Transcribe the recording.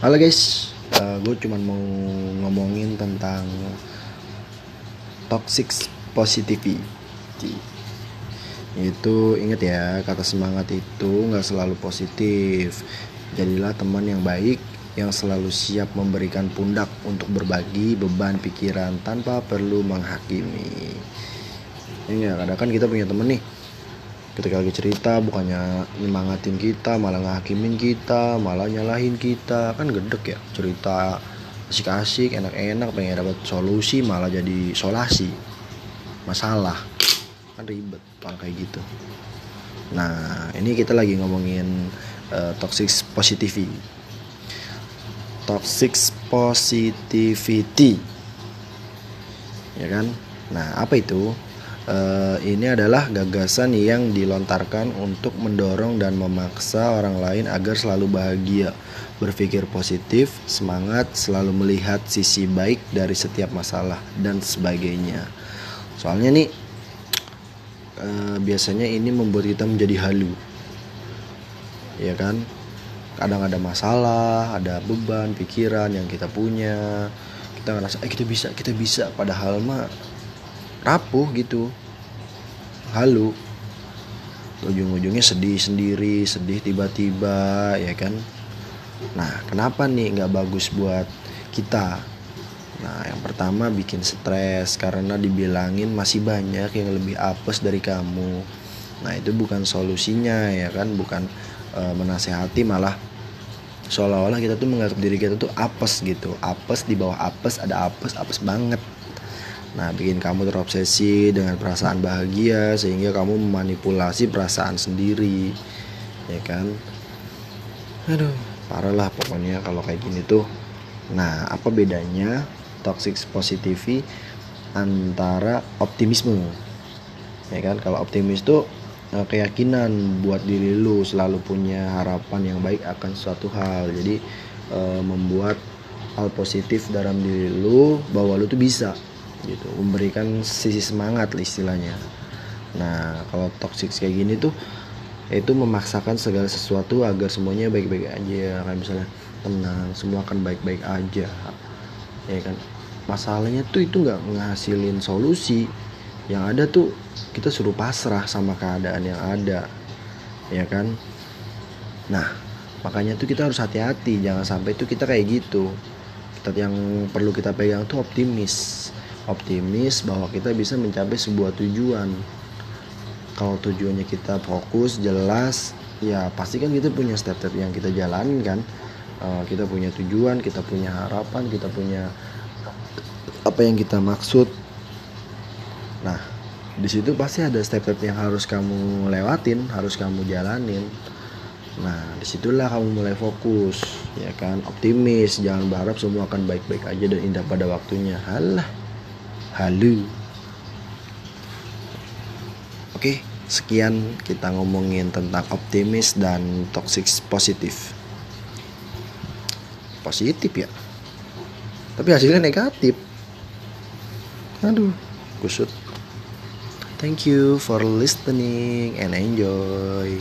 Halo guys, uh, gue cuma mau ngomongin tentang toxic positivity. Itu inget ya, kata semangat itu nggak selalu positif. Jadilah teman yang baik yang selalu siap memberikan pundak untuk berbagi beban pikiran tanpa perlu menghakimi. Ini ya, kadang kan kita punya temen nih, ketika lagi cerita bukannya nyemangatin kita malah ngakimin kita malah nyalahin kita. Kan gedek ya cerita asik-asik enak-enak pengen dapat solusi malah jadi solasi. Masalah. Kan ribet kalau kayak gitu. Nah ini kita lagi ngomongin uh, toxic positivity. Toxic positivity. Ya kan? Nah apa itu uh, ini adalah gagasan yang dilontarkan untuk mendorong dan memaksa orang lain agar selalu bahagia, berpikir positif, semangat, selalu melihat sisi baik dari setiap masalah dan sebagainya. Soalnya nih uh, biasanya ini membuat kita menjadi halu, ya kan? Kadang ada masalah, ada beban pikiran yang kita punya, kita ngerasa eh kita bisa, kita bisa, padahal mah rapuh gitu halu. Ujung-ujungnya sedih sendiri sedih tiba-tiba ya kan? Nah kenapa nih nggak bagus buat kita? Nah yang pertama bikin stres karena dibilangin masih banyak yang lebih apes dari kamu. Nah itu bukan solusinya ya kan? Bukan e, menasehati malah seolah-olah kita tuh menganggap diri kita tuh apes gitu. Apes di bawah apes ada apes apes banget Nah, bikin kamu terobsesi dengan perasaan bahagia sehingga kamu memanipulasi perasaan sendiri. Ya kan? Aduh, parah lah pokoknya kalau kayak gini tuh. Nah, apa bedanya toxic positivity antara optimisme? Ya kan? Kalau optimis tuh eh, keyakinan buat diri lu selalu punya harapan yang baik akan suatu hal. Jadi eh, membuat hal positif dalam diri lu bahwa lu tuh bisa gitu. Memberikan sisi semangat istilahnya. Nah kalau toxic kayak gini tuh itu memaksakan segala sesuatu agar semuanya baik-baik aja. Kayak misalnya tenang semua akan baik-baik aja. Ya kan? Masalahnya tuh itu nggak ngehasilin solusi. Yang ada tuh kita suruh pasrah sama keadaan yang ada. Ya kan? Nah makanya tuh kita harus hati-hati. Jangan sampai tuh kita kayak gitu. Kita yang perlu kita pegang tuh optimis optimis bahwa kita bisa mencapai sebuah tujuan. Kalau tujuannya kita fokus jelas ya pasti kan kita punya step-step yang kita jalanin kan. Uh, kita punya tujuan kita punya harapan kita punya apa yang kita maksud. Nah di situ pasti ada step-step yang harus kamu lewatin harus kamu jalanin. Nah di situlah kamu mulai fokus ya kan? Optimis jangan berharap semua akan baik-baik aja dan indah pada waktunya. Halah halu. Oke sekian kita ngomongin tentang optimis dan toxic positif. Positif ya? Tapi hasilnya negatif. Aduh kusut. Thank you for listening and enjoy